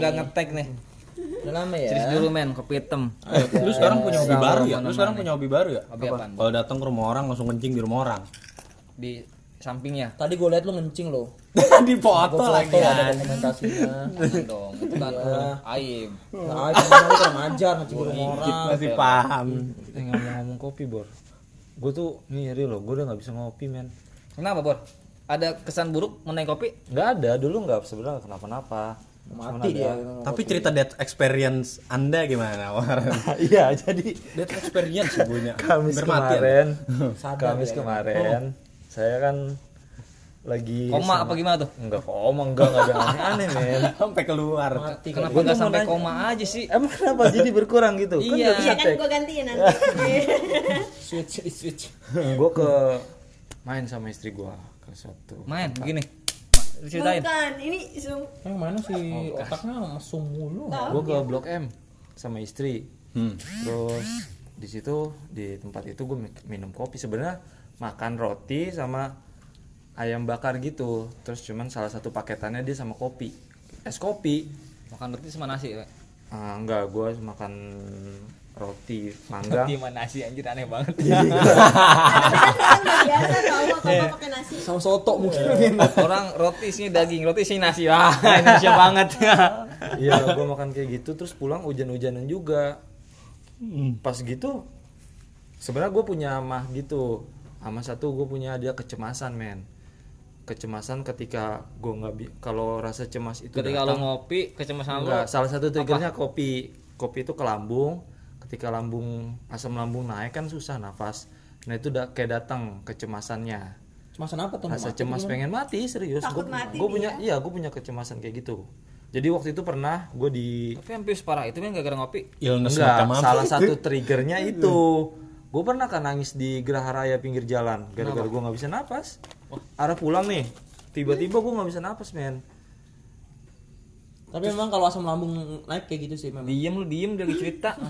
nggak ngetek nih. Udah lama ya. Ceris dulu men, kopi hitam. Lu sekarang punya hobi baru ya? Lu sekarang punya hobi baru ya? Hobi apaan? Kalau datang ke rumah orang langsung kencing di rumah orang. Di sampingnya. Tadi gue liat lu ngencing lo. di foto Foto lagi. ada dokumentasinya. Jangan dong, itu kan aib. Nah, kemarin kurang ajar ngencing di rumah orang. Masih paham. Eh ngomong-ngomong kopi, Bor. Gue tuh ngiri loh, gue udah nggak bisa ngopi, men. Kenapa, Bor? Ada kesan buruk mengenai kopi? Nggak ada, dulu nggak sebenarnya kenapa-napa. Mati dia. Tapi cerita death experience Anda gimana? Warren? Iya, jadi death experience sebenarnya. Kamis Bermati ya? kemarin, Sadar Kamis ya, kemarin, saya kan lagi Koma sama- apa gimana tuh? Enggak koma, enggak, enggak ada aneh-aneh, men. Sampai keluar. Mati Kenapa Gua nggak tuh mau sampai nanya- koma aja sih? Emang kenapa jadi berkurang gitu? Kan Iya. nggak bisa Iya kan gue gantiin nanti. switch switch switch. gue ke main sama istri gue ke suatu Main begini. Ceritain. Bukan, ini zoom. Yang mana sih otaknya mesum mulu. gue ke blok M sama istri Hmm. terus di situ di tempat itu gue minum kopi sebenarnya makan roti sama ayam bakar gitu terus cuman salah satu paketannya dia sama kopi es kopi Makan roti sama nasi. Ah, enggak gue makan roti mangga Roti sama nasi anjir aneh banget. Nggak biasa tau apa-apa pakai nasi. Sama soto mungkin. Orang roti isinya daging, roti isinya nasi. Wah, Indonesia banget. iya gue makan kayak gitu terus pulang hujan-hujanan juga pas gitu sebenarnya gue punya mah gitu sama satu gue punya dia kecemasan men kecemasan ketika gue nggak bi- kalau rasa cemas itu Ketika lo datang, ngopi, kecemasan lo enggak salah satu triggernya kopi kopi itu ke lambung ketika lambung asam lambung naik kan susah nafas. Nah itu udah kayak datang kecemasannya. Cemasan apa tuh? rasa cemas pengen mati serius. Takut gue mati punya iya gue punya kecemasan kayak gitu. Jadi waktu itu pernah gue di Tapi hampir separah itu kan gara-gara ngopi. Illness enggak salah satu triggernya itu. Gue pernah kan nangis di Geraha Raya pinggir jalan. Gara-gara gue nggak bisa napas. Arah pulang nih. Tiba-tiba gue nggak bisa napas men Tapi memang kalau asam lambung naik kayak gitu sih memang. Diem lu diem dia lagi cerita.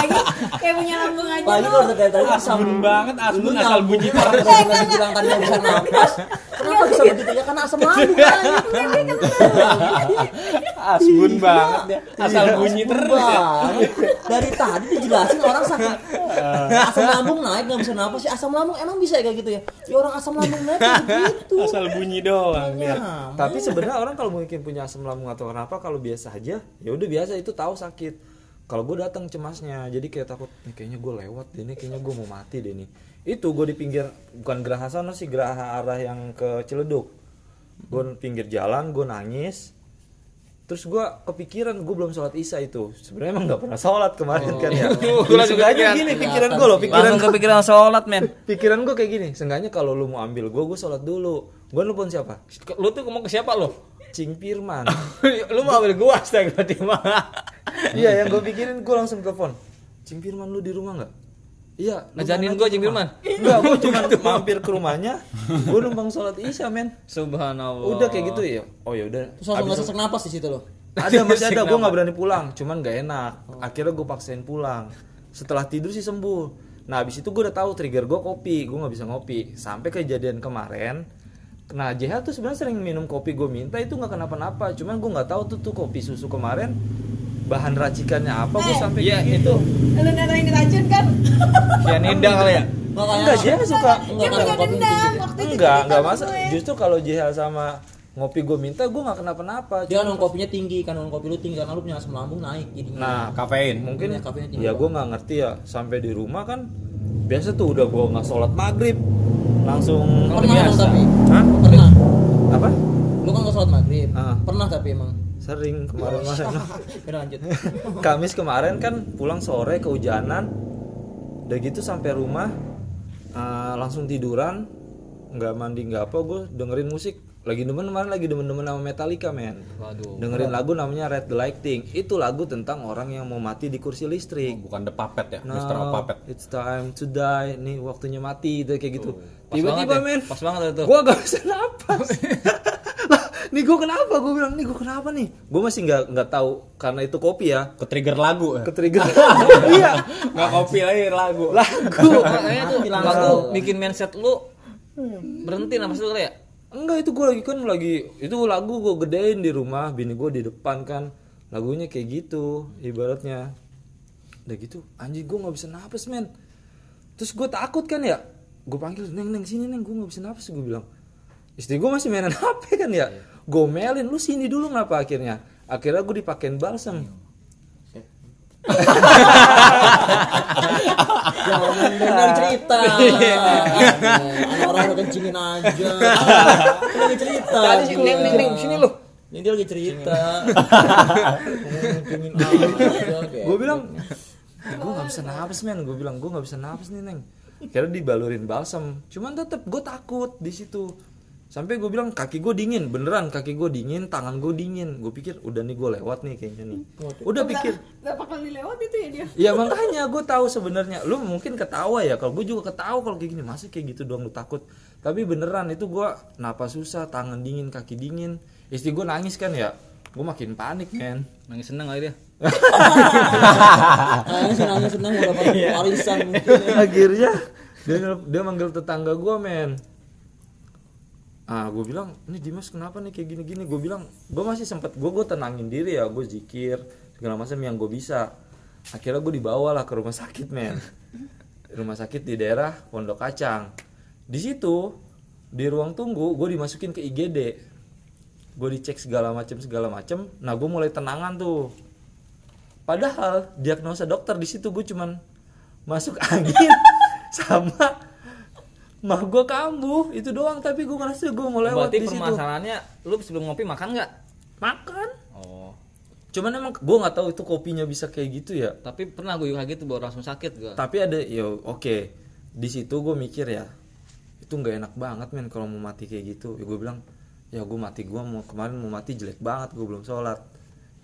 Lagi kayak punya lambung aja lo. kalau udah dari tadi asam banget asbun Lu asal bunyi Orang udah bilang bilang tadi nggak bisa napas. Kenapa bisa begitu ya? Karena asam lambung kan. Asbun banget ya. Asal bunyi terus ya. Dari tadi dijelasin orang sakit asam lambung naik nggak bisa napas sih. Asam lambung emang bisa ya kayak gitu ya? Ya orang asam lambung naik gitu. Asal bunyi doang dia. Nah, tapi sebenarnya orang kalau mungkin punya asam lambung atau kenapa kalau biasa aja ya udah biasa itu tahu sakit kalau gue datang cemasnya jadi kayak takut nih kayaknya gue lewat deh nih kayaknya gue mau mati deh nih itu gue di pinggir bukan geraha sana sih geraha arah yang ke Ciledug gue pinggir jalan gue nangis terus gue kepikiran gue belum sholat isya itu. Sebenarnya emang nggak pernah sholat kemarin kan ya. Sengaja kepikiran. gini pikiran gue loh pikiran gua- kepikiran sholat men. pikiran gue kayak gini seenggaknya kalau lu mau ambil gue gue sholat dulu. Gue nelfon siapa? Lu tuh ngomong ke siapa lo? Cing Firman. Lu mau ambil gua astagfirullah iya yang gue pikirin gue langsung telepon. Cing Firman lu di rumah nggak iya Ngejanin ke rumah." Firman. enggak gue cuma mampir ke rumahnya gue numpang sholat isya men. Subhanallah. udah kayak gitu ya. Oh ya udah. Terus langsung nggak sesak napas di situ loh. ada masih ada. Gue nggak berani pulang cuman nggak enak. Akhirnya gue paksain pulang. Setelah tidur sih sembuh. Nah abis itu gue udah tahu trigger gue kopi. Gue nggak bisa ngopi. Sampai kejadian kemarin nah JH tuh sebenarnya sering minum kopi. Gue minta itu nggak kenapa-napa. Cuman gue nggak tahu tuh tuh kopi susu kemarin bahan racikannya apa gue sampai Iya kayak itu. Lu naruhin racun kan? Cyanida kali ya. enggak JH suka Dia punya dendam waktu itu. enggak enggak masa justru kalau JH sama ngopi gue minta gue nggak kenapa-napa Dia kandungan kopinya tinggi, kandungan kopi lu tinggi karena lu punya asam lambung naik jadinya. nah Kafein. mungkin kafeinnya tinggi ya gue nggak ngerti ya sampai di rumah kan biasa tuh udah gue nggak sholat maghrib langsung pernah emang tapi. Hah? Pernah. apa Lu kan nggak sholat maghrib. Ah. Pernah tapi emang. Sering kemarin-kemarin Udah lanjut. Kamis kemarin kan pulang sore kehujanan udah gitu sampai rumah eh, langsung tiduran nggak mandi nggak apa gue dengerin musik lagi demen kemarin lagi demen-demen sama Metallica men Waduh. dengerin lagu namanya Red the Lighting itu lagu tentang orang yang mau mati di kursi listrik Bukan The Puppet ya, Now, Mr. Puppet. it's time to die. Nih waktunya mati itu kayak gitu. Tiba-tiba ya, men, Pas banget itu. gua gak bisa napas. lah, nih gua kenapa? Gua bilang nih gua kenapa nih? Gua masih nggak nggak tahu karena itu kopi ya. Ke trigger lagu ya. Ke trigger. iya, Nggak kopi lagi lagu. lagu. Makanya tuh lagu bikin mindset lu berhenti napas lu kali ya. enggak itu gue lagi kan lagi itu lagu gue gedein di rumah bini gue di depan kan lagunya kayak gitu ibaratnya udah gitu anjing gue nggak bisa napas men terus gue takut kan ya gue panggil neng neng sini neng gue nggak bisa napas gue bilang istri gue masih mainan hp kan ya? Gue melin lu sini dulu ngapa akhirnya? Akhirnya gue dipakein balsam. Jangan dengar cerita. Ada orang udah kencingin aja. Lu lagi cerita. Tadi sih, neng neng neng sini lu. Ini dia lagi cerita. Gue bilang gue nggak bisa napas men. Gue bilang gue nggak bisa napas nih neng. Kira dibalurin balsam. Cuman tetep gue takut di situ sampai gue bilang kaki gue dingin. Beneran kaki gue dingin tangan gue dingin. Gue pikir udah nih gue lewat nih kayaknya nih. Udah pikir. Berapa kali lewat itu ya dia? ya makanya gue tahu sebenarnya. Lu mungkin ketawa ya. Kalau gue juga ketawa kalau kayak gini. Masa kayak gitu doang lu takut? Tapi beneran itu gue napas susah tangan dingin kaki dingin. Istri gue nangis kan ya? Gue makin panik men. Nangis seneng kali dia. Nangis nangis senang udah pada warisan. Mungkin. akhirnya dia dia manggil tetangga gue men ah gue bilang ini Dimas kenapa nih kayak gini gini gue bilang gue masih sempet gue gue tenangin diri ya gue zikir segala macam yang gue bisa. Akhirnya gue dibawa lah ke rumah sakit men. Rumah sakit di daerah Pondok Kacang. Di situ di ruang tunggu gue dimasukin ke IGD gue dicek segala macam segala macam. Nah gue mulai tenangan tuh. Padahal diagnosa dokter di situ gue cuman masuk angin sama mah gue kambuh itu doang tapi gue ngerasa gue mau lewat Berarti di situ permasalahannya lu sebelum ngopi makan nggak? makan Oh. cuman emang gue nggak tahu itu kopinya bisa kayak gitu ya Tapi pernah gue juga gitu baru langsung sakit gue. tapi ada ya oke di situ gue mikir ya itu nggak enak banget men kalau mau mati kayak gitu ya gue bilang ya gue mati gue mau kemarin mau mati jelek banget gue belum sholat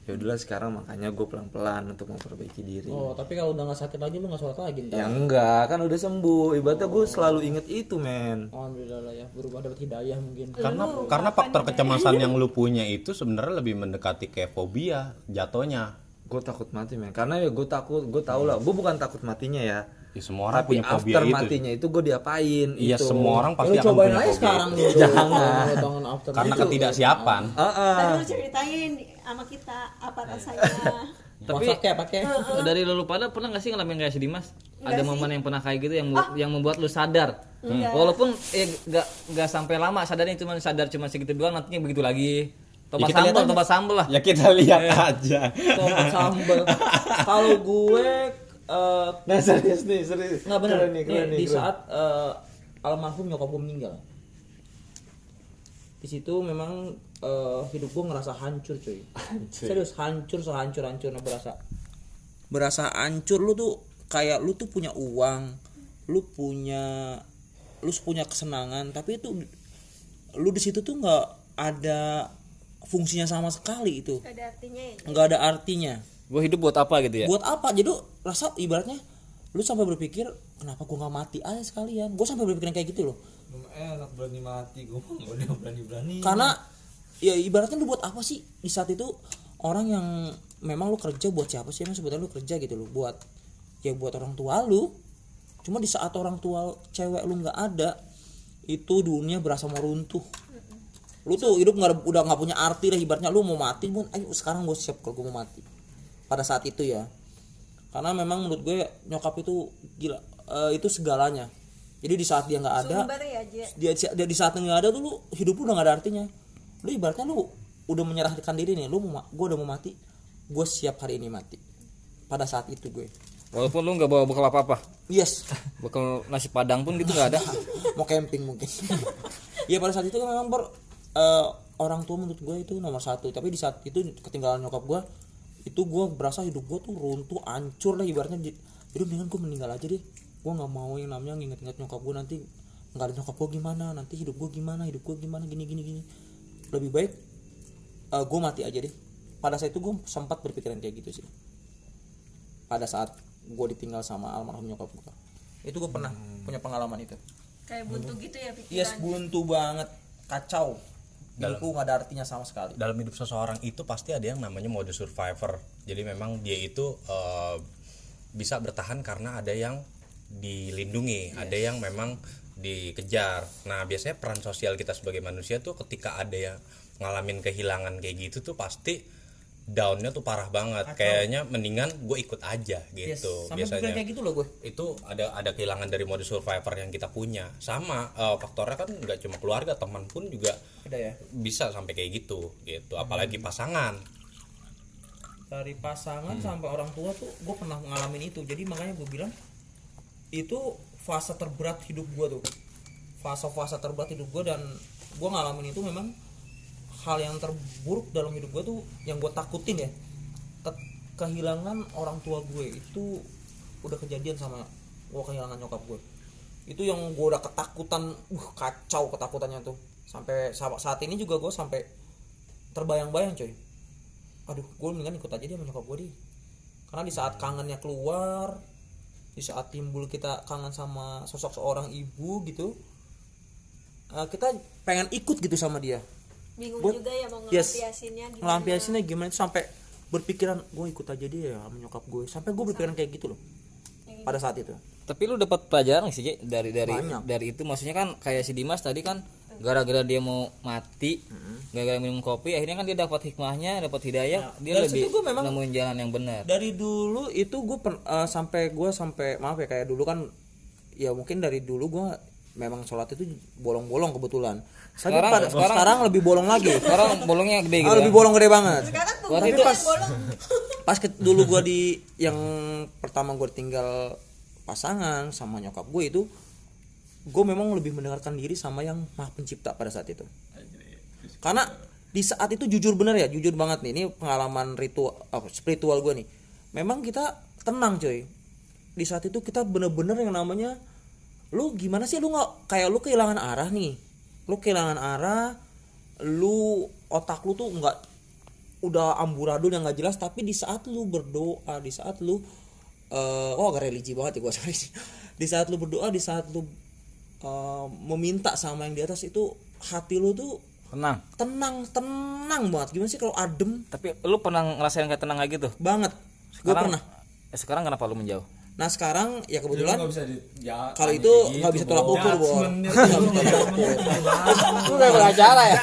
ya udahlah sekarang makanya gue pelan pelan untuk memperbaiki diri Oh, tapi kalau udah nggak sakit lagi lu nggak sholat lagi ya enggak kan udah sembuh ibaratnya gue selalu inget itu men Alhamdulillah lah ya, berubah dapat hidayah mungkin. Karena karena faktor kecemasan yang lu punya itu sebenarnya lebih mendekati kayak fobia jatuhnya. gue takut mati men karena ya gue takut gue tau lah gue bukan takut matinya ya Ya, semua orang tapi punya fobia after itu. matinya itu gue diapain Iya, itu. semua orang Ya, pasti lu akan cobain punya aja fobia. sekarang. Jangan. Lu Karena itu. ketidaksiapan. Ah, ah. Tadi lu ceritain sama kita apa rasanya. Tapi pakai pakai. dari lu pada pernah gak sih ngalamin kayak si Dimas? Enggak Ada sih. momen yang pernah kayak gitu yang mu- yang membuat lu sadar. Enggak. Walaupun eh gak, gak sampai lama sadarnya cuma sadar cuma segitu doang nantinya begitu lagi. Kita lihat sambal, aja. tobat sambal lah. Ya kita lihat aja. Tomat sambal. Kalau gue eh nah serius nih serius nggak Keren nih, keren nih, nih, di keren. saat eh, almarhum nyokap gue meninggal di situ memang eh, hidup gue ngerasa hancur cuy. Serius hancur sehancur hancurnya berasa. Berasa hancur lu tuh kayak lu tuh punya uang lu punya lu punya kesenangan tapi itu lu di situ tuh nggak ada fungsinya sama sekali itu. Gak ada artinya ya. nggak ada artinya. Gue hidup buat apa gitu ya? buat apa? Jadi rasa ibaratnya lu sampai berpikir kenapa gua nggak mati aja sekalian? Gue sampai berpikiran kayak gitu loh. Enak berani mati gue udah berani berani karena ya ibaratnya lu buat apa sih? Di saat itu orang yang memang lu kerja buat siapa sih? Emang sebetulnya lu kerja gitu loh buat ya buat orang tua lu. Cuma di saat orang tua cewek lu nggak ada itu dunia berasa mau runtuh. Lu tuh hidup nggak udah nggak punya arti lah ibaratnya lu mau mati pun ayo sekarang gue siap kalau gue mau mati. Pada saat itu ya. Karena memang menurut gue nyokap itu gila eh, itu segalanya. Jadi di saat dia nggak ada Sumber ya, dia, dia di saat nggak ada tuh lu hidup lu udah nggak ada artinya lu ibaratnya lu udah menyerahkan diri nih lu mau ma- gue udah mau mati gue siap hari ini mati. Pada saat itu gue. Walaupun lu nggak bawa bekal apa-apa. yes. Bekal nasi padang pun gitu nggak ada. mau camping mungkin. Ya pada saat itu kan memang ber, eh, orang tua menurut gue itu nomor satu. Tapi di saat itu ketinggalan nyokap gue itu gue berasa hidup gue tuh runtuh hancur lah ibaratnya. Jadi mendingan gue meninggal aja deh. Gue nggak mau yang namanya nginget-nginget nyokap gue nanti nggak ada nyokap gue gimana nanti hidup gue gimana hidup gue gimana gini gini gini lebih baik gue mati aja deh. Pada saat itu gue sempat berpikiran kayak gitu sih. Pada saat gue ditinggal sama almarhum nyokap gue itu gue pernah punya pengalaman itu. Kayak buntu gitu ya pikiran. Yes, buntu banget, kacau. Hidupku nggak ada artinya sama sekali. dalam hidup seseorang itu pasti ada yang namanya mode survivor. Jadi memang dia itu eh, bisa bertahan karena ada yang dilindungi, ada yang memang dikejar. Nah biasanya peran sosial kita sebagai manusia tuh ketika ada yang ngalamin kehilangan kayak gitu tuh pasti downnya tuh parah banget. Kayaknya mendingan gue ikut aja Yes, gitu sampai biasanya. pikiran kayak gitu loh gue itu ada ada kehilangan dari mode survivor yang kita punya. Sama eh, faktornya kan nggak cuma keluarga teman pun juga ada ya? bisa sampai kayak gitu gitu. Apalagi pasangan. Dari pasangan sampai orang tua tuh gue pernah ngalamin itu. Jadi makanya gue bilang itu fase terberat hidup gue tuh. Fase-fase terberat hidup gue dan gue ngalamin itu memang hal yang terburuk dalam hidup gue tuh yang gue takutin ya. Ket- kehilangan orang tua gue itu udah kejadian sama gue kehilangan nyokap gue itu yang gue udah ketakutan uh kacau ketakutannya tuh. Sampai sa- saat ini juga gue sampai terbayang-bayang coy. Aduh gue mendingan ikut aja dia sama nyokap gue deh. Karena di saat kangennya keluar di saat timbul kita kangen sama sosok seorang ibu gitu eh, kita pengen ikut gitu sama dia. Bingung Gua- juga ya mau yes. ngelampiasinnya gimana. Ngelampiasinnya gimana itu sampai berpikiran gue ikut aja dia ya sama nyokap gue sampai gue berpikiran kayak gitu loh pada saat itu. Tapi lu dapat pelajaran sih dari dari Banyak. dari itu. Maksudnya kan kayak si Dimas tadi kan gara-gara dia mau mati, gara-gara minum kopi akhirnya kan dia dapat hikmahnya, dapat hidayah, dia dari lebih gua memang- nemuin jalan yang benar. dari dulu itu gue sampai gue sampai maaf ya kayak dulu kan ya mungkin dari dulu gue memang sholat itu bolong-bolong kebetulan tapi Sekarang- pada, sekarang- sekarang lebih bolong lagi Sekarang bolongnya gede Ah, gitu. lebih ya. bolong gede banget sekarang gue itu- pas bolong pas ke, dulu gue di yang pertama gue tinggal pasangan sama nyokap gue itu gue memang lebih mendengarkan diri sama yang maha pencipta pada saat itu. Karena di saat itu jujur bener ya jujur banget nih ini pengalaman ritual apa, spiritual gue nih. Memang kita tenang coy. Di saat itu kita bener-bener yang namanya lu gimana sih? Lu nggak kayak lu kehilangan arah nih. Lu kehilangan arah lu otak lu tuh nggak udah amburadul yang nggak jelas tapi di saat lu berdoa di saat lu eh oh agak religi banget ya gue sorry di saat lu berdoa di saat lu eh, meminta sama yang di atas itu hati lu tuh Tenang. tenang tenang banget gimana sih kalau adem Tapi lu pernah ngerasain kayak tenang kayak gitu? banget gue Sekarang pernah eh, sekarang kenapa lu menjauh? Nah sekarang ya kebetulan bisa di, ya, kalau itu nggak bisa tolak ukur Bor. Nggak bisa tolak ukur. Lu kayak belajar ya?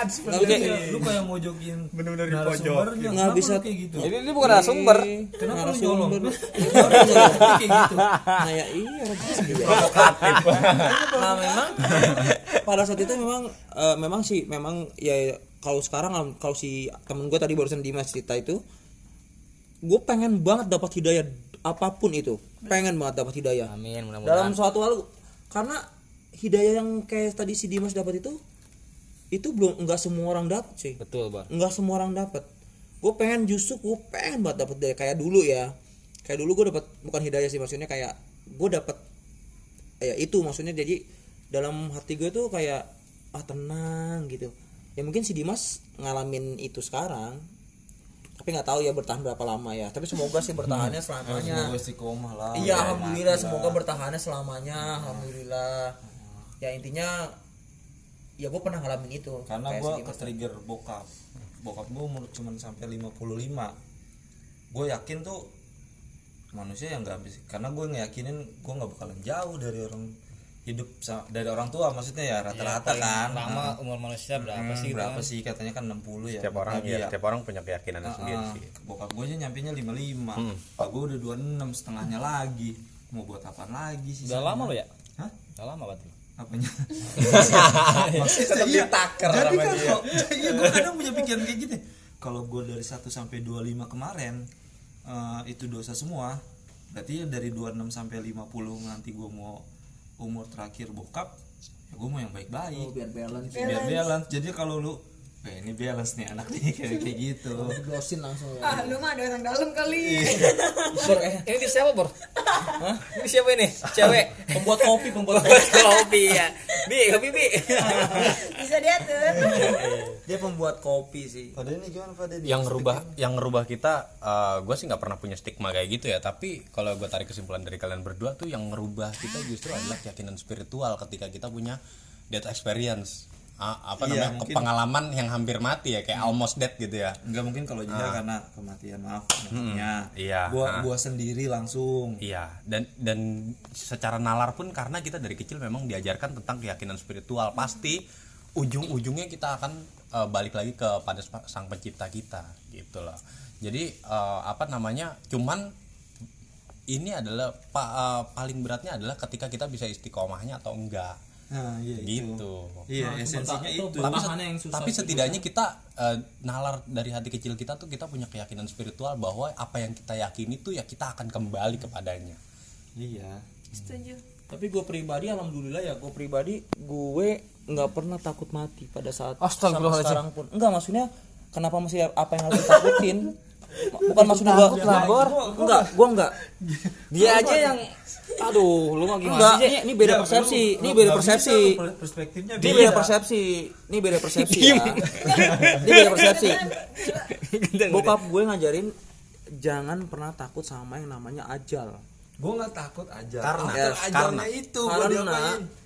Lu kayak mojokin Bener-bener di narasumbernya. nggak bisa. kayak gitu? Jadi ini bukan narasumber. Kenapa lu nyolong? Iya, kayak gitu. Nah ya iya nah memang pada saat itu memang eh, memang sih memang ya kalau sekarang kalau si temen gue tadi barusan Dimas cerita itu gue pengen banget dapat hidayah apa pun itu pengen banget dapat hidayah. Amin, mudah-mudahan. dalam suatu hal karena hidayah yang kayak tadi si Dimas dapat itu itu belum nggak semua orang dapat sih Betul, Bang. nggak semua orang dapat. Gue pengen justru gue pengen banget dapat dari kayak dulu ya. Kayak dulu gue dapat bukan hidayah sih maksudnya kayak gue dapat ya itu maksudnya jadi dalam hati gue tuh kayak ah tenang gitu. Ya mungkin si Dimas ngalamin itu sekarang tapi nggak tahu ya bertahan berapa lama ya. Tapi semoga sih bertahannya selamanya. Semoga istiqomah lah. Iya alhamdulillah semoga bertahannya selamanya. Alhamdulillah. Ya intinya ya gue pernah ngalamin itu. Karena gue ke trigger bokap. Bokap gue umur cuma sampai 55 gue yakin tuh manusia yang nggak bisa karena gue ngeyakinin gue nggak bakalan jauh dari orang hidup dari orang tua maksudnya ya rata-rata kan Lama umur manusia berapa Hmm, sih? berapa sih katanya kan 60 ya Tiap orang Nabi ya, tiap orang punya keyakinannya sendiri Ah, sih. bokap gue aja nyampe nya 55 Pak gue udah 26 setengahnya lagi mau buat apa lagi sih Udah lama lo ya? Hah? Udah lama berarti. apanya Masih tetap Iya. ditaker jadi kan dia. kalau iya gue kadang punya pikiran kayak gitu kalau gue dari 1 sampai 25 kemarin eh, itu dosa semua berarti ya dari 26 sampai 50 nanti gue mau umur terakhir bokap ya gue mau yang baik-baik. Biar balance. Biar balance. Jadi kalau lu eh, ini balance nih anak nih kayak kayak gitu dosin langsung ah lu mah ada orang dalam kali Bor, eh, Ini di siapa, Bor? Hah? Ini siapa ini? Cewek. pembuat kopi pembuat kopi kopi ya. Bi, kopi bi. bisa diatur dia pembuat kopi sih pada ini gimana pada ini yang ngerubah yang ngerubah kita gue sih nggak pernah punya stigma kayak gitu ya tapi kalau gue tarik kesimpulan dari kalian berdua tuh yang ngerubah kita justru adalah keyakinan spiritual ketika kita punya death experience apa Iya, namanya mungkin- pengalaman yang hampir mati ya kayak almost dead gitu ya Enggak mungkin kalau Jihad karena kematian maaf nyokapnya. iya, Gua ah. gua sendiri langsung. Iya, dan dan secara nalar pun karena kita dari kecil memang diajarkan tentang keyakinan spiritual, pasti ujung-ujungnya kita akan eh, balik lagi kepada spa- sang pencipta kita, gitu loh. Jadi eh, apa namanya? Cuman ini adalah pa- eh, paling beratnya adalah ketika kita bisa istiqomahnya atau enggak, Nah, iya itu. gitu. Iya, Nah, esensinya itu itu. Tapi, yang susah tapi sih setidaknya kita eh, nalar dari hati kecil kita tuh kita punya keyakinan spiritual bahwa apa yang kita yakini tuh ya kita akan kembali kepadanya. Iya. Setuju. tapi gue pribadi alhamdulillah ya gue pribadi gue nggak pernah takut mati pada saat Astagfirullahaladzim. sekarang pun enggak maksudnya kenapa masih apa yang harus ditakutin bukan maksudnya gue enggak gue enggak. Dia aja yang aduh lu mah gimana enggak. sih? ini, ini beda persepsi. ini beda persepsi. Perspektifnya ini beda. persepsi. Ini beda persepsi ya. Ini beda persepsi. Bokap gue ngajarin jangan pernah takut sama yang namanya ajal. Gue nggak takut aja. Karena- karena- ajalnya itu gua karena?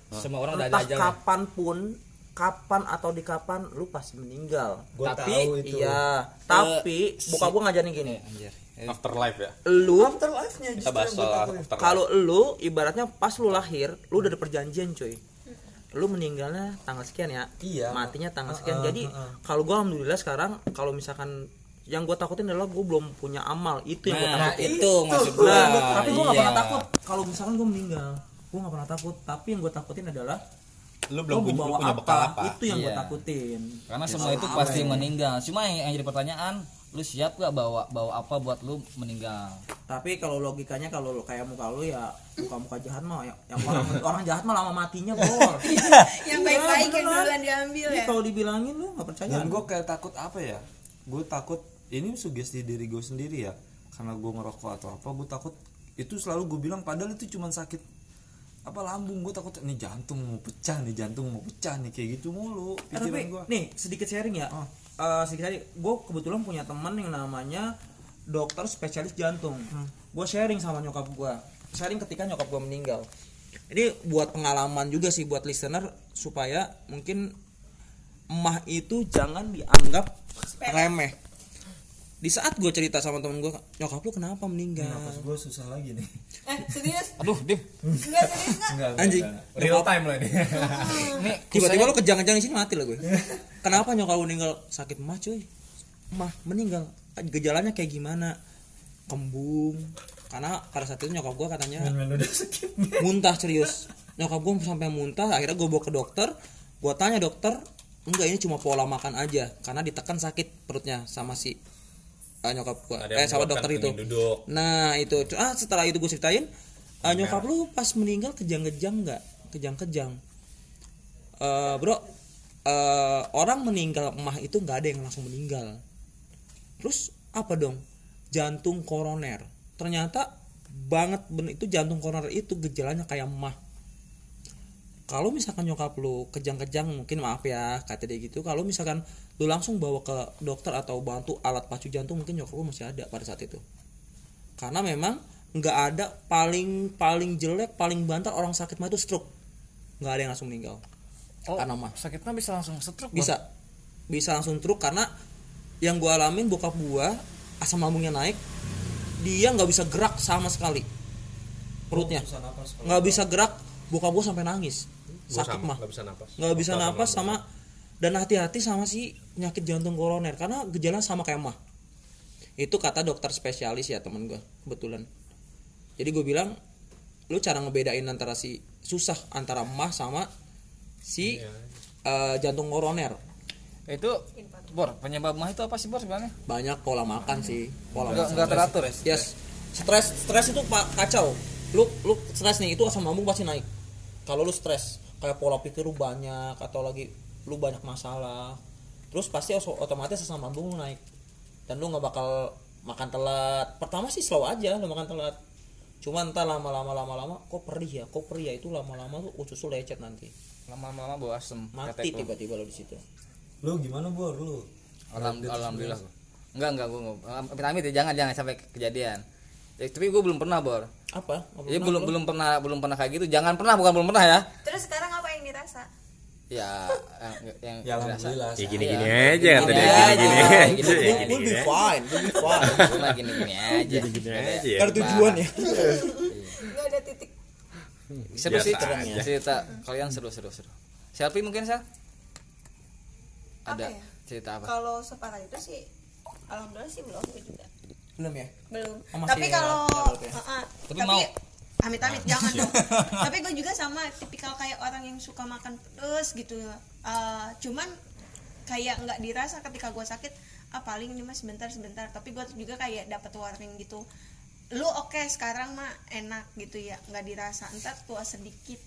Semua orang udah ada entah aja. kapan pun kapan atau di kapan lu pasti meninggal Gua tapi tahu itu. iya tapi bokap gue ngajarin gini Anjir. Afterlife ya. lu Afterlife-nya justru Kita bahas gua soal afterlife. kalau lu ibaratnya pas lu lahir lu udah ada perjanjian cuy lu meninggalnya tanggal sekian ya Iya. matinya tanggal Heeh, sekian jadi heeh. kalau gua alhamdulillah sekarang kalau misalkan yang gue takutin adalah gue belum punya amal itu yang gue Nah, takutin itu maksud gua. Nah, tapi gue gak Iya. pernah takut kalau misalkan gue meninggal gue gak pernah takut tapi yang gue takutin adalah Lu gue belum punya, lu bawa punya bekal apa? itu yang gue Iya. takutin Karena semua itu pasti meninggal. Cuma yang, yang jadi pertanyaan, lu siap gak bawa bawa apa buat lu meninggal? tapi kalau logikanya kalau lu kayak muka lu ya muka-muka jahat mah yang, yang orang orang jahat mah lama matinya bor Yang baik-baik yang duluan diambil ya. kalau dibilangin lu nggak percaya Dan gue kayak takut apa ya? Gue takut ini sugesti diri gue sendiri ya. Karena gue ngerokok atau apa, gue takut itu selalu gue bilang padahal itu cuma sakit apa lambung gue takut nih jantung mau pecah nih jantung mau pecah nih kayak gitu mulu Eh, pikiran tapi gue nih sedikit sharing ya. Eh, sedikit sharing. Gue kebetulan punya teman yang namanya dokter spesialis jantung. Gue sharing sama nyokap gue sharing ketika nyokap gue meninggal. Ini buat pengalaman juga sih buat listener supaya mungkin emah itu jangan dianggap remeh di saat gue cerita sama temen gue nyokap lu kenapa meninggal? Nafas gue susah lagi nih. Eh, serius? Aduh, Dim. Enggak serius enggak? Enggak, Anjing. Real time loh ini. Nih, tiba-tiba lu kejang-kejang di sini mati lah gue kenapa nyokap lu meninggal? Sakit mah cuy. Mah meninggal. Gejalanya kayak gimana? Kembung. Karena pada saat itu nyokap gue katanya muntah serius. Nyokap gue sampai muntah akhirnya gue bawa ke dokter. Gue tanya dokter enggak ini cuma pola makan aja karena ditekan sakit perutnya sama si eh, nyokap gue Ada eh sama dokter itu. pengen duduk. Nah itu. Ah setelah itu gue ceritain eh, nyokap lu pas meninggal kejang-kejang nggak? Kejang-kejang. Eh, bro eh, orang meninggal emah itu nggak ada yang langsung meninggal. Terus apa dong? Jantung koroner. Ternyata banget bener itu jantung koroner itu gejalanya kayak emah kalau misalkan nyokap lu kejang-kejang mungkin maaf ya kata dia gitu. Kalau misalkan lu langsung bawa ke dokter atau bantu alat pacu jantung mungkin nyokap lu masih ada pada saat itu. Karena memang nggak ada paling paling jelek paling bantal orang sakit mah itu stroke. Nggak ada yang langsung meninggal. Oh, karena mah. sakitnya bisa langsung stroke. bisa. Bisa langsung stroke karena yang gua alamin bokap gua asam lambungnya naik dia nggak bisa gerak sama sekali. Perutnya. Nggak bisa gerak bokap gua sampai nangis sakit mah. Gak bisa napas. nggak bisa napas sama dan hati-hati sama si penyakit jantung koroner karena gejala sama kayak mah. Itu kata dokter spesialis ya temen gue kebetulan. Jadi gue bilang lu cara ngebedain antara si susah antara mah sama si eh, jantung koroner. Itu Bor, penyebab mah itu apa sih Bor sebenarnya? banyak pola makan sih pola Enggak makan enggak teratur ya? yes. Stres stres itu pak kacau. Lu lu stres nih itu asam lambung pasti naik. Kalau lu stres kayak pola pikir lu banyak atau lagi lu banyak masalah terus pasti otomatis asam lambung lu naik. Dan lu nggak bakal makan telat. Pertama sih slow aja lu makan telat. Cuma entar lama-lama lama-lama kok perih ya? Kok perih ya? Itu lama-lama tuh usus lu lecet nanti. Lama-lama bawa asem. mati tiba-tiba lu di situ. Lu gimana bor? Lu Alham- alhamdulillah. Enggak enggak gua amit amit ya jangan jangan sampai kejadian. Ya, tapi gue belum pernah Bor. Apa Nggak Jadi pernah belum lu? belum pernah belum pernah kayak gitu. Jangan pernah bukan belum pernah ya. Terus sekarang apa yang dirasa? ya yang, yang ya alhamdulillah Ya sehat. gini-gini Iya. aja kata dia Gini gini-gini aja, aja. ya We'll be aja. fine, we'll be fine. cuma gini gini aja Gini-gini aja ya. Kan ada tujuan ya. nggak ada titik seru sih aja. cerita kalian seru seru seru Selfie mungkin sel ada ya? cerita apa kalau separah itu sih alhamdulillah sih belum juga Belum ya? belum. Oh, tapi kalau ya? uh-uh. Tapi mau? amit-amit jangan dong. Tapi gue juga sama tipikal kayak orang yang suka makan terus gitu. Uh, cuman kayak nggak dirasa ketika gue sakit ah paling ini mas sebentar sebentar. Tapi gue juga kayak dapat warning gitu. Lu oke sekarang mah enak gitu ya. Nggak dirasa. Entar tua sedikit.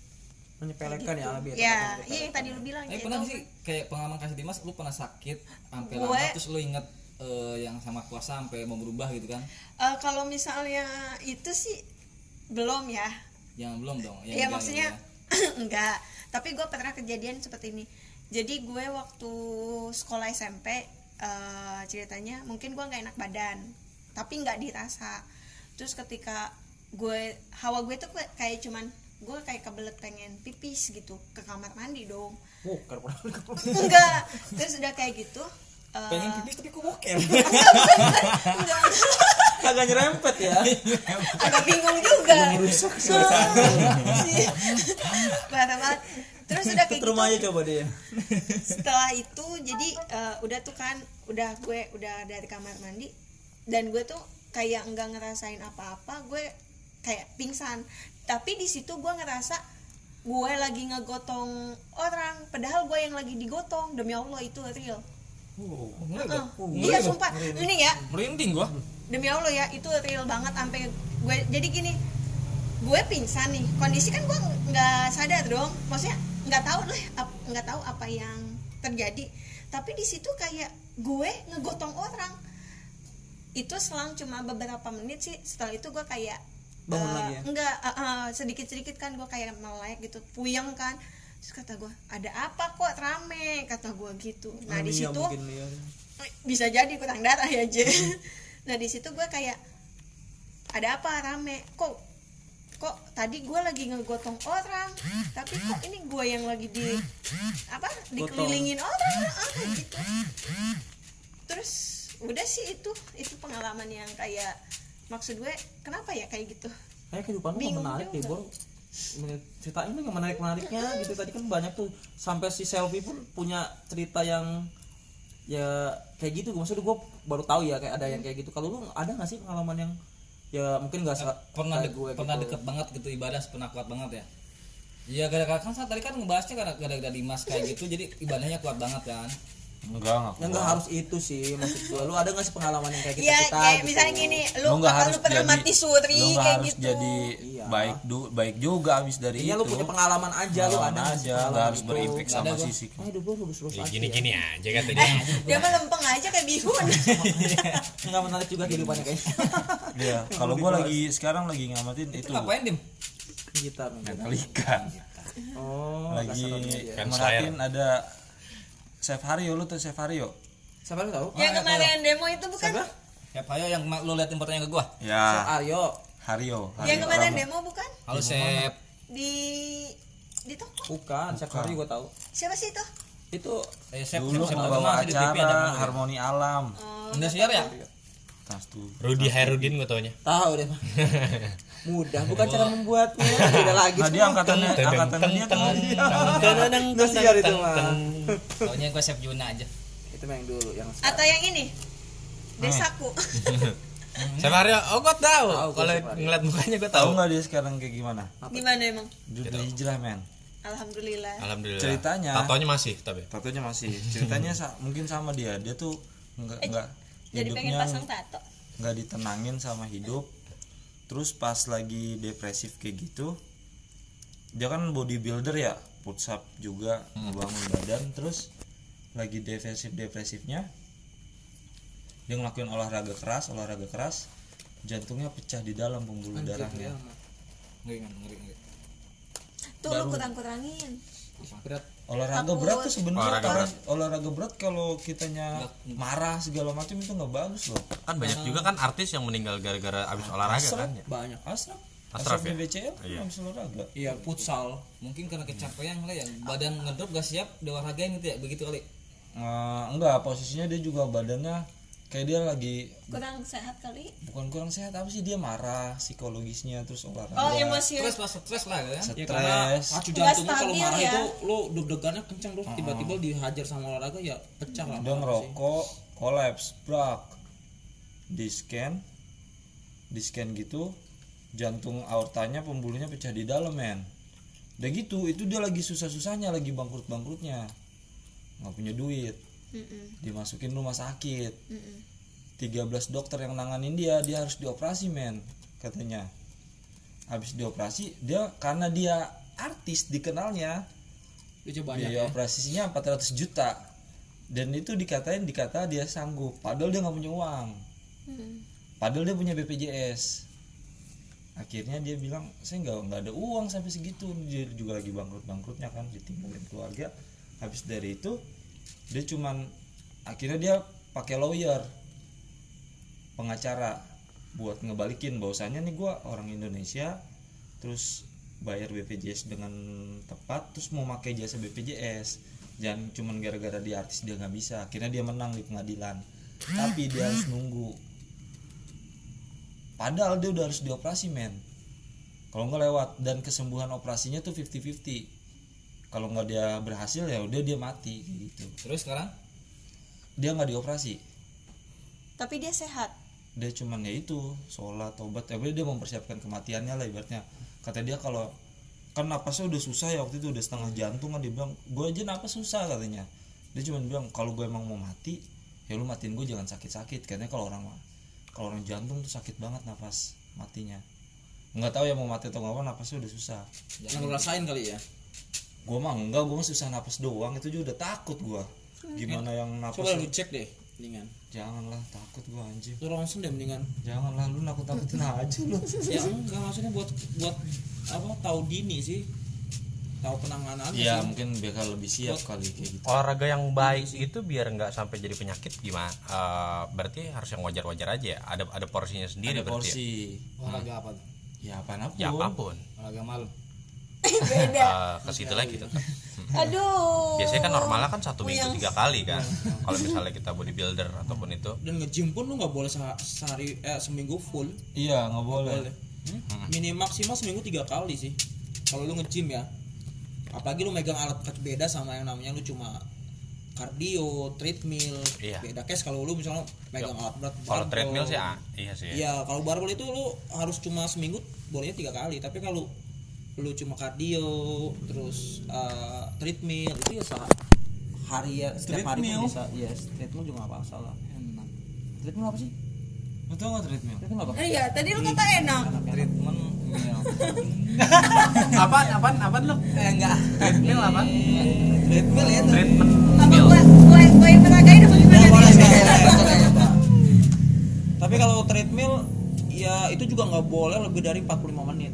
Menyepelekan ya biar ya iya yang tadi lu bilang eh ya, pernah sih kayak pengalaman kasih Dimas lu pernah sakit sampai lama terus lu inget eh, yang sama puasa sampai mau berubah gitu kan? Eh, kalau misalnya itu sih belum ya. Yang belum dong yang Iya enggak, maksudnya ya. enggak. Tapi gue pernah kejadian seperti ini. Jadi gue waktu sekolah SMP eh, ceritanya mungkin gue nggak enak badan tapi nggak dirasa. Terus ketika gue hawa gue tuh kayak- cuman gue kayak kebelet pengen pipis gitu ke kamar mandi dong. Oh, enggak. Terus udah kayak gitu eh, pengen pipis tapi kok boker? Enggak agak nyerempet ya. agak bingung juga. Sih. parah banget. Terus udah kayak gitu Rumah aja coba deh. setelah itu jadi eh, udah tuh kan udah gue udah dari kamar mandi dan gue tuh kayak nggak ngerasain apa-apa gue kayak pingsan. Tapi di situ gue ngerasa gue lagi ngegotong orang padahal gue yang lagi digotong demi allah itu real Heeh. iya sumpah. Ini ya. Merinding gua. Demi allah ya itu real banget sampai gue jadi gini gue pingsan nih. Kondisi kan gue nggak sadar dong. Maksudnya nggak tahu lah nggak tahu apa yang terjadi. Tapi di situ kayak gue ngegotong orang. Itu selang cuma beberapa menit sih. Setelah itu gue kayak Bangun eh, lagi ya? enggak sedikit sedikit kan gue kayak melek gitu puyeng kan terus kata gue ada apa kok rame? Kata gue gitu. Nah di Iya, situ dia. bisa jadi kurang darah ya Je nah di situ gue kayak ada apa rame? Kok kok tadi gue lagi ngegotong orang tapi kok ini gue yang lagi di apa dikelilingin orang ah, kayak gitu. Terus udah sih itu itu pengalaman yang kayak maksud gue kenapa ya kayak gitu? Kayak kehidupan lu menarik juga. Bro. Ceritain dong yang menarik-menariknya gitu. Tadi kan banyak tuh sampai si Selfie pun punya cerita yang ya kayak gitu. Maksudnya gue baru tahu ya kayak ada yang kayak gitu. Kalau lu ada nggak sih pengalaman yang ya mungkin nggak sa- pernah dek- gue pernah gitu. deket banget gitu ibadah pernah kuat banget ya Iya gara-gara kan saat tadi kan ngebahasnya gara- gara-gara Dimas kayak gitu jadi ibadahnya kuat banget kan enggak enggak Ya nggak harus itu sih maksud gue. Lu ada nggak sih pengalaman yang kayak kita ya kita kayak gitu? misalnya gini lu lu nggak harus lu pernah jadi mati suri lu kayak harus gitu jadi Iya. baik du, baik juga abis dari Iya itu lu punya pengalaman aja lu ada aja nggak harus berimpik sama ada gua. sisi Ah, hidup lu lurus-lurus Ya aja. gini-gini aja katanya. dia mah lempeng aja kayak bihun Nggak menarik juga kehidupannya kayaknya. Iya, kalau gua lagi sekarang lagi ngamatin itu itu ngapain dim Gitar. Metallica. Oh, lagi merhatiin ada Chef Haryo lu tuh Chef Haryo. Siapa lu tahu? yang kemarin demo itu bukan Siapa? ya ayo yang lu liatin fotonya ke gua Ya, Aryo. Haryo. yang Haryo kemarin Pramo. demo bukan halo Sep di di toko Bukan, Chef Hari gue tahu. siapa sih itu Itu eh Sep Dulu masih di TV ada Harmoni Alam. Indosiar ya Tas tuh. Rudi Hairudin gue taunya. tahu deh. Pak. Mudah, bukan cara membuatnya. Beda lagi. Nah, dia angkatannya angkatannya dia tuh. Indosiar itu mah. Taunya gua Sep Juna aja Itu yang dulu yang atau yang ini desaku Sama Aryo, oh gue tahu. Kalau ngeliat mukanya gue Tahu tahu. nggak dia sekarang kayak gimana? gimana emang Duta hijrah men. alhamdulillah Alhamdulillah. Ceritanya- Tatonya masih tapi. Tatonya masih. Ceritanya sa- mungkin sama dia. Dia tuh nggak nggak jadi pengen hidupnya pasang tato nggak ditenangin sama hidup. Terus pas lagi depresif kayak gitu, dia kan bodybuilder ya, push up juga, ngebangun badan. Terus lagi depresif depresifnya, dia ngelakuin olahraga keras, olahraga keras, jantungnya pecah di dalam pembuluh darahnya. ngeri ngeri ngeri ngeri. tuh lu kurang kurangin berat olahraga berat tuh sebenarnya Olahraga kalau- berat. olahraga berat kalau kitanya marah segala macam itu nggak bagus loh Kan banyak juga kan artis yang meninggal gara-gara abis olahraga kan. ya. banyak. asram Asraf ya? BCL Iya. habis olahraga iya futsal mungkin karena kecapean kali ya badan ngedrop gak siap di olahragain gitu ya begitu kali Eh, enggak posisinya dia juga badannya kayak dia lagi kurang sehat kali? Bukan kurang sehat apa sih? Dia marah psikologisnya terus olahraga. Oh emosi. Stres lah stres lah ya. Ya karena stres pacu jantungnya kalau marah ya. itu lo deg-degannya kencang terus tiba-tiba dihajar sama olahraga ya pecah lah dia ngerokok kolaps brak. Di scan di scan gitu jantung aortanya pembuluhnya pecah di dalam men. Udah gitu itu dia lagi susah-susahnya lagi bangkrut-bangkrutnya. Nggak punya duit Mm-mm, dimasukin rumah sakit. Mm-mm. 13 dokter yang nanganin dia dia harus dioperasi men katanya. Habis dioperasi dia karena dia artis dikenalnya itu banyak biaya ya? operasinya 400 juta. Dan itu dikatain dikata dia sanggup. Padahal dia nggak punya uang. Mm. padahal dia punya BPJS akhirnya dia bilang saya nggak nggak ada uang sampai segitu. Dia juga lagi bangkrut bangkrutnya kan ditinggalin keluarga. Habis dari itu dia cuman akhirnya dia pakai lawyer pengacara buat ngebalikin bahwasannya nih gua orang Indonesia terus bayar BPJS dengan tepat terus mau pakai jasa BPJS jangan cuman gara-gara dia artis dia nggak bisa. Akhirnya dia menang di pengadilan. Tapi dia harus nunggu. Padahal dia udah harus dioperasi men. Kalau nggak lewat dan kesembuhan operasinya tuh 50-50 kalau nggak dia berhasil ya udah dia mati gitu. Terus sekarang? Dia nggak dioperasi. Tapi dia sehat. Dia cuman ya itu sholat tobat ya dia mempersiapkan kematiannya lah ibaratnya. Kata dia kalau kan napasnya udah susah ya waktu itu udah setengah jantung kan dia bilang gue aja napas susah katanya. Dia cuman bilang kalau gue emang mau mati ya lu matiin gue jangan sakit-sakit. Katanya kalau orang kalau orang jantung tuh sakit banget napas matinya. Nggak tahu ya mau mati atau nggak apa napasnya udah susah. Yang lo rasain kali ya gue mah enggak gue mah susah napas doang itu juga udah takut gue gimana yang napas coba lu? cek deh mendingan. Janganlah takut gue anjing. Lu ronsen deh mendingan. Janganlah lu nakut nakutin aja lu. Ya enggak maksudnya buat buat apa tahu dini sih. Tahu penanganan Iya mungkin biar lebih siap kali kayak gitu. olahraga yang baik itu biar nggak sampai jadi penyakit gimana? Eh, berarti harus yang wajar-wajar aja ya? Ada ada porsinya sendiri Ada berarti ya? porsi. olahraga apa tuh? Ya apa pun. ya apa pun. Olahraga malam beda. Eh, ke situ lagi tetap. Aduh. Biasanya kan normalnya kan satu minggu tiga kali kan. Kalau misalnya kita bodybuilder ataupun itu. Dan nge-gym pun lu nggak boleh se- sehari eh seminggu full. Iya nggak boleh. boleh. Hmm? minimal maksimal seminggu tiga kali sih. Kalau lu nge-gym ya. Apalagi lu megang alat berat beda sama yang namanya lu cuma cardio treadmill. Iya. beda case kalau lu misalnya megang alat berat kalau treadmill sih ah, iya sih. Iya, kalau barbell itu lu harus cuma seminggu bolehnya tiga kali. Tapi kalau lu cuma cardio, terus uh, treadmill itu ya sa- hari ya setiap hari Treadmill? pun bisa. Iya, treadmill juga gak masalah. Enak. Treadmill apa sih? Lu tau nggak treadmill? Treadmill apa? Eh, iya tadi lu kata enak treatment apaan apaan apaan lu Eh enggak. treadmill apa treadmill ya. treatment apa gua gua gua yang apa gimana boleh. Tapi kalau treadmill ya itu juga nggak boleh lebih dari 45 menit.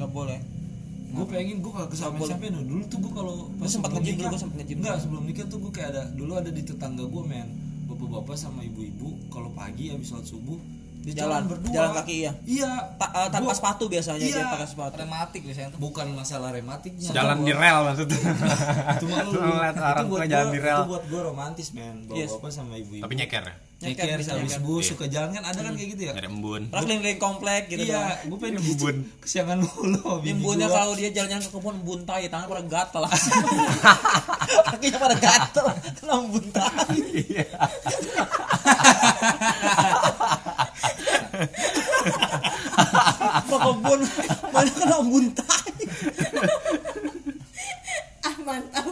Nggak boleh. Gue pengen gue kagak sampai sampai no. dulu tuh gue kalau Gua sempat dulu, nikah- gua sempat nge-gym. Enggak sebelum nikah tuh gue kayak ada dulu ada di tetangga gue men bapak-bapak sama ibu-ibu kalau pagi habis sholat subuh di Jalan, jalan, berdua jalan kaki, iya. iya Ta- eh, tanpa Gua- sepatu biasanya Iya. dia pakai sepatu. rematik biasanya tuh bukan masalah rematiknya jalan di rel maksudnya itu mah lu Ngeliat itu orang tua jalan gua- di rel. itu buat gue romantis men bapak-bapak sama ibu-ibu tapi nyeker ya nyeker Nyeker, bisa habis subuh Iya. suka jalan kan ada kan kayak gitu ya ada embun Orang keliling komplek gitu iya kan. gue pengen Embun. kesiangan mulu gua. kalau dia jalan-jalan ke kebun buntai, tangan pada gatel Kakinya pada gatel, kena buntai. Ke kebun banyak kena buntai. ah mantap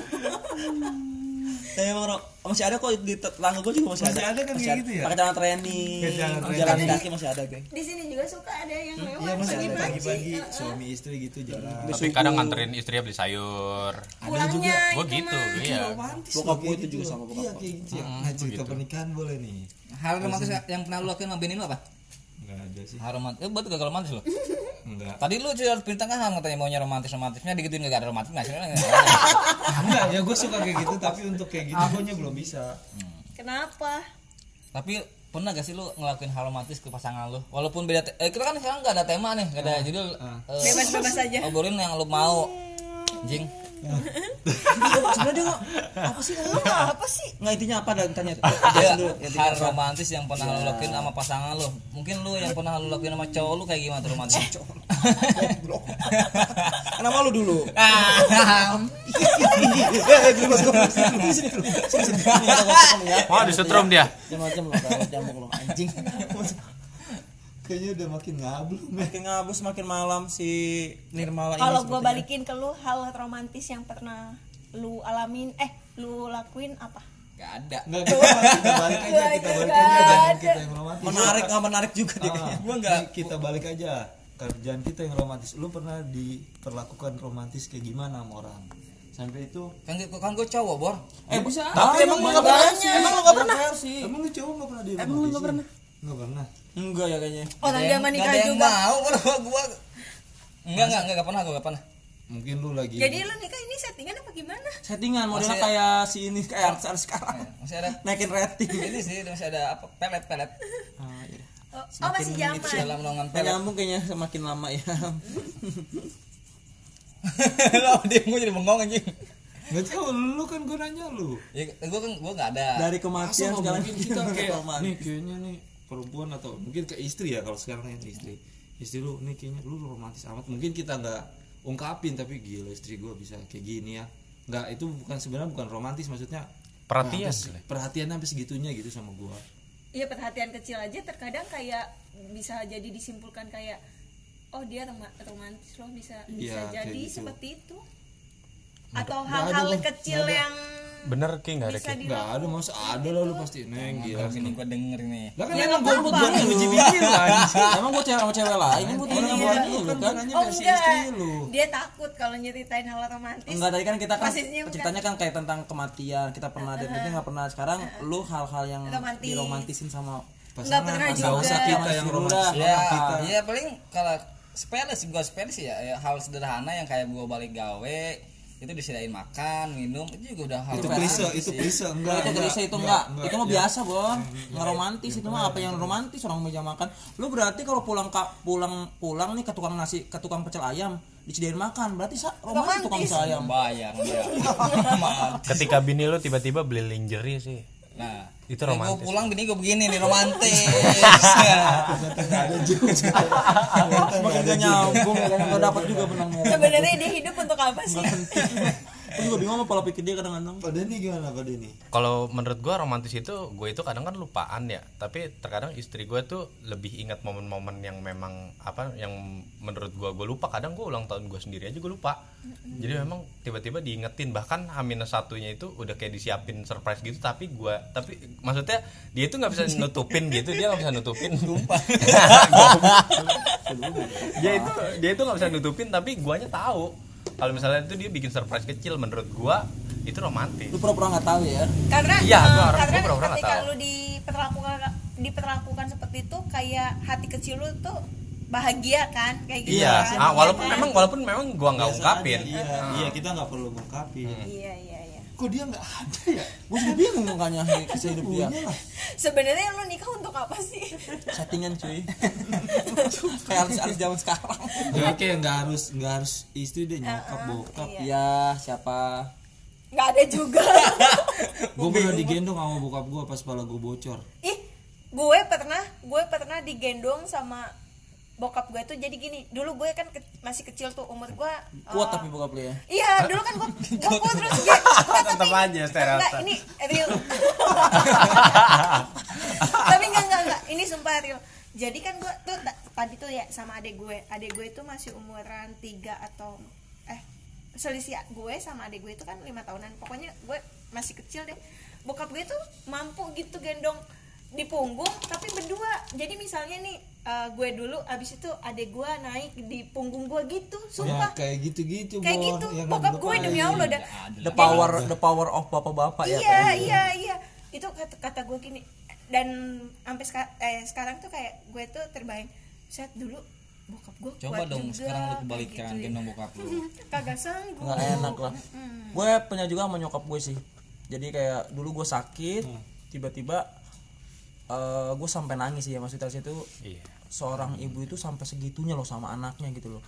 Tapi emang masih ada kok di tetangga gue juga masih, Masih ada kan kayak gitu ya? Pakai celana training, jalan training. kaki masih ada gue. di sini juga suka ada yang lewat Iya masih ada pagi-pagi. pagi-pagi Heeh. suami istri gitu jalan. tapi kadang nganterin istrinya beli sayur pulangnya gue itu gitu iya Bokap gue itu juga gitu. sama bokap Iya gue. kayak gitu ya. Nah, cerita pernikahan boleh nih. hal romantis yang pernah lu lakuin sama bini lu apa Enggak ada sih. hal romantis. Eh betul gagal romantis lo Enggak. tadi lu cerita pertengahan katanya maunya romantis romantisnya digituin gak ada romantis nggak sih? Enggak, ya gue suka kayak gitu tapi untuk kayak gitu gue belum bisa. kenapa? Tapi pernah gak sih lu ngelakuin hal romantis ke pasangan lu? Walaupun beda te- eh, kita kan sekarang gak ada tema nih gak ada judul eh, bebas-bebas aja. obrolin yang lu mau. Jing sebenarnya dia nggak apa sih lu nggak apa sih nggak intinya apa dan tanya intinya hal romantis yang pernah lu lakuin sama pasangan lu mungkin lu yang pernah lu lakuin sama cowok lu kayak gimana tuh romantis kenapa lu dulu Ah, eh ya oh disetrum dia macam-macam lo jambuk lo anjing kayaknya udah makin ngablung makin ngabus makin malam si Nirmala ini kalau gue sepertinya. balikin ke lu hal romantis yang pernah lu alamin eh lu lakuin apa gak ada Enggak, kita balik aja, kita balik aja jangan kita yang romantis. menarik nggak menarik juga dia Ah, kayaknya Gua kita balik aja. Kerjaan kita yang romantis. Lu pernah diperlakukan romantis kayak gimana sama orang? Sampai itu kan gua- kan gue cowok bor eh bisa tapi emang lu nggak pernah emang lu nggak pernah sih Emang lu cowok gak pernah Emang lu pernah? Nggak pernah. Enggak ya kayaknya. Orang dia menikah yang juga. mau bor gua. Enggak enggak enggak gak pernah gua gak pernah. Mungkin lu lagi jadi lu nikah ini settingan apa gimana? Settingan modelnya Masih- kayak si ini kayak artis sekarang. Eh, masih ada. Naikin rating. Ini sih masih ada apa pelet pelet. Ah, iya. oh, oh masih zaman. dalam naungan Nggak pelet. nyambung kayaknya semakin lama ya. Lo dia mau jadi bengong anjing. Nggak tahu lu kan gue nanya lu. ya gua kan gua nggak ada. Dari kematian mungkin kita kayak nih kayaknya nih perempuan atau mungkin ke istri ya kalau sekarang yang istri. Istri lu nih kayaknya lu romantis amat. Mungkin kita nggak ungkapin tapi gila istri gua bisa kayak gini ya. Nggak itu bukan sebenarnya bukan romantis maksudnya perhatian Nah, sampai- perhatian sampai segitunya gitu sama gua. Iya perhatian kecil aja terkadang kayak bisa jadi disimpulkan kayak oh dia roma- romantis loh bisa bisa Iya, jadi gitu. seperti itu. Atau hal-hal kecil yang bener ki? Nggak ada ki? Nggak ada masa ada lah lu pasti. Neng gila. Ini gua denger ini lah kan Ya, emang gua apa-apa. gua ngebiji-bijin lah emang gue cewek sama cewek lain kan gue orang gua ini lu kan kan? gua oh versi enggak. istri lu. Dia takut kalau nyeritain hal romantis. Enggak tadi kan kita kan kan? ceritanya kan kayak tentang kematian. Kita pernah dan itu nggak pernah. Sekarang lu hal-hal yang Romantis. diromantisin sama nggak pernah juga. usah kita yang lu romantis dah. ya. kita. ya paling kalau sepele sih gua sepele sih ya, ya hal sederhana yang kayak gua balik gawe itu disediain makan minum itu juga udah hal itu klise itu sih. klise enggak itu klise itu enggak, itu mah ya. biasa bon nggak romantis itu mah apa yang romantis orang meja makan. Lu berarti kalau pulang ka, pulang pulang nih ke tukang nasi ke tukang pecel ayam disediain makan berarti sa, romantis tukang pecel ayam. Bayang Romantis. ketika bini lu tiba-tiba beli lingerie sih nah Itu gue romantis. pulang bini gue begini nih romantis semakin gak nyambung ya kan nggak dapat juga benangnya sebenarnya dia hidup untuk apa sih aku juga bingung sama pola pikir dia kadang-kadang. Pada ini gimana pada ini kalau menurut gua romantis itu gue itu kadang kan lupaan ya. Tapi terkadang istri gue tuh lebih ingat momen-momen yang memang apa yang menurut gua gue lupa. Kadang gue ulang tahun gue sendiri aja gue lupa. Jadi memang tiba-tiba diingetin. Bahkan H satunya itu udah kayak disiapin surprise gitu tapi gua tapi maksudnya dia itu nggak bisa nutupin gitu. Dia nggak bisa nutupin. Lupa dia itu dia itu nggak bisa nutupin tapi guanya tahu kalau misalnya itu dia bikin surprise kecil menurut gua itu romantis. Lu pura-pura nggak tahu ya? Karena Iya, eh, gua orang- karena gua pura-pura nggak ketika tahu. lu diperlakukan diperlakukan seperti itu kayak hati kecil lu tuh bahagia kan? Kayak gitu Iya, kan? ah, walaupun Iya kan? memang walaupun memang gua nggak ungkapin. aja, iya. Iya kita nggak perlu ngungkapin iya iya iya kok dia nggak ada ya? Gue juga bingung makanya kisah hidup dia. Lah. Sebenarnya lu nikah untuk apa sih? Settingan cuy. Kayak artis-artis zaman sekarang. Ya oke nggak harus nggak harus istri deh nyokap bokap. iya. ya siapa? Nggak ada juga. Gue pernah digendong sama bokap gue pas kepala gue bocor. Ih gue pernah gue pernah digendong sama bokap gue tuh jadi gini dulu gue kan ke- masih kecil tuh umur gue kuat eh, tapi bokap lu ya Iya, dulu kan gue gue kuat terus dia Tetep aja stereotip. Ini real. Tapi enggak enggak enggak, ini sumpah real. Jadi kan gue tuh ta- tadi tuh ya sama adek gue, adek gue itu masih umuran 3 atau eh selisih gue sama adek gue itu kan lima tahunan. Pokoknya gue masih kecil deh. Bokap gue tuh mampu gitu gendong di punggung tapi berdua. Jadi misalnya nih eh, gue dulu abis itu adek gue naik di punggung gue gitu, ya sumpah. kayak gitu-gitu Kayak Bon. gitu, Ya nggak bokap gue demi Allah dah the power the power of bapak-bapak ya iya iya iya. Itu kata kata gue gini. Dan sampai seka- eh, sekarang tuh kayak gue tuh terbayang set dulu bokap gue coba kuat dong juga, sekarang lu kayak kebalikan gitu. ya. gendong bokap lu. Kagak sanggup. Nggak enak lah. Gue punya juga sama nyokap gue sih. Jadi kayak dulu gue sakit tiba-tiba gue sampai nangis ya maksudnya situ Iya. seorang ibu itu sampai segitunya loh sama anaknya gitu loh.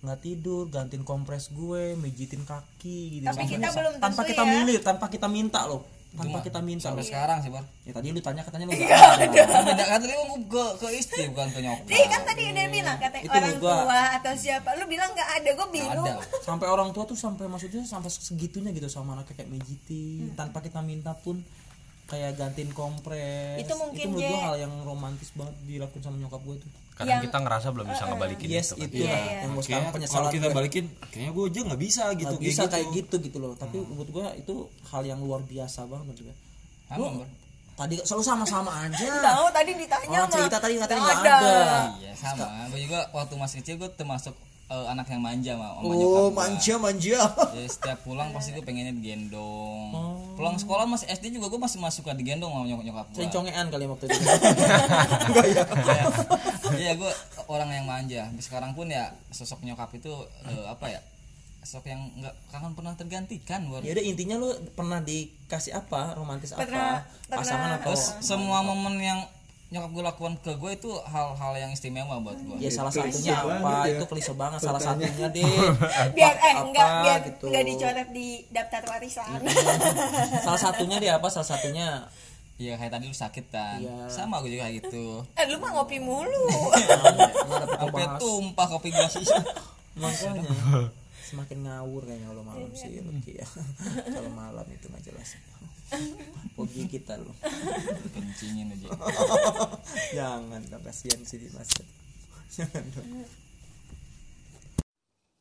Nggak tidur gantiin kompres gue mijitin kaki gitu. Tapi Sampai- kita belum tanpa kita ya. milih tanpa kita minta loh. Tanpa kita minta sampai loh. sekarang sih bar ya tadi lu tanya katanya lu nggak ada. kan tadi gua ke ke istri bukan ke nyokap. Ih kan tadi udah bilang katanya Itu orang gua- tua atau siapa. Lu bilang gak ada Gue bingung. ada. Sampai orang tua tuh sampai maksudnya sampai segitunya gitu sama anaknya kayak mijitin. Tanpa kita minta pun kayak gantiin kompres Itu mungkin, menurut gua Je. hal yang romantis banget dilakukan sama nyokap gue tuh kadang kita ngerasa belum bisa ngebalikin yes itu kan. itu Iya, iya. yang gue kalau kita gue. balikin kayaknya gue aja nggak bisa gitu Nggak bisa kayak gitu gitu loh tapi menurut gua itu hal yang luar biasa banget juga sama bar tadi selalu sama-sama aja Tahu tadi ditanya orang mah cerita tadi katanya nggak nggak ada iya sama gue juga waktu masih kecil gue termasuk eh, anak yang manja mah sama oh gua. manja manja Jadi setiap pulang pasti gue pengennya digendong. Oh. Pulang sekolah masih SD juga gue masih masuk suka digendong sama nyokap nyokap gue. kali waktu itu Iya gue orang yang manja. Sampai sekarang pun ya sosok nyokap itu eh, apa ya? Sosok yang nggak akan pernah tergantikan. Bor. ya udah intinya lu pernah dikasih apa romantis Pernah- apa pasangan atau Terus semua momen yang nyokap gue lakukan ke gue itu hal-hal yang istimewa buat gue. ya salah satunya apa? itu klise banget salah satunya deh Biar eh Apa enggak Biar gitu. enggak dicoret di daftar warisan. Salah satunya deh apa? Salah satunya. Iya kayak tadi lu sakit kan. Iya. Sama gue juga kayak gitu. Eh lu mah ngopi mulu. Dapet Sampai tumpah kopi gue makanya. Semakin ngawur kayaknya kalau malam sih ya. Kalau malam itu nggak jelas Pogi kita loh kencingin aja. jangan dong kasihan sih mas jangan dong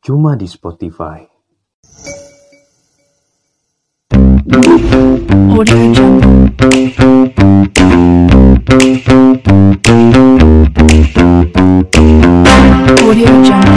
Cuma di Spotify. Audio Jungle. Audio Jungle.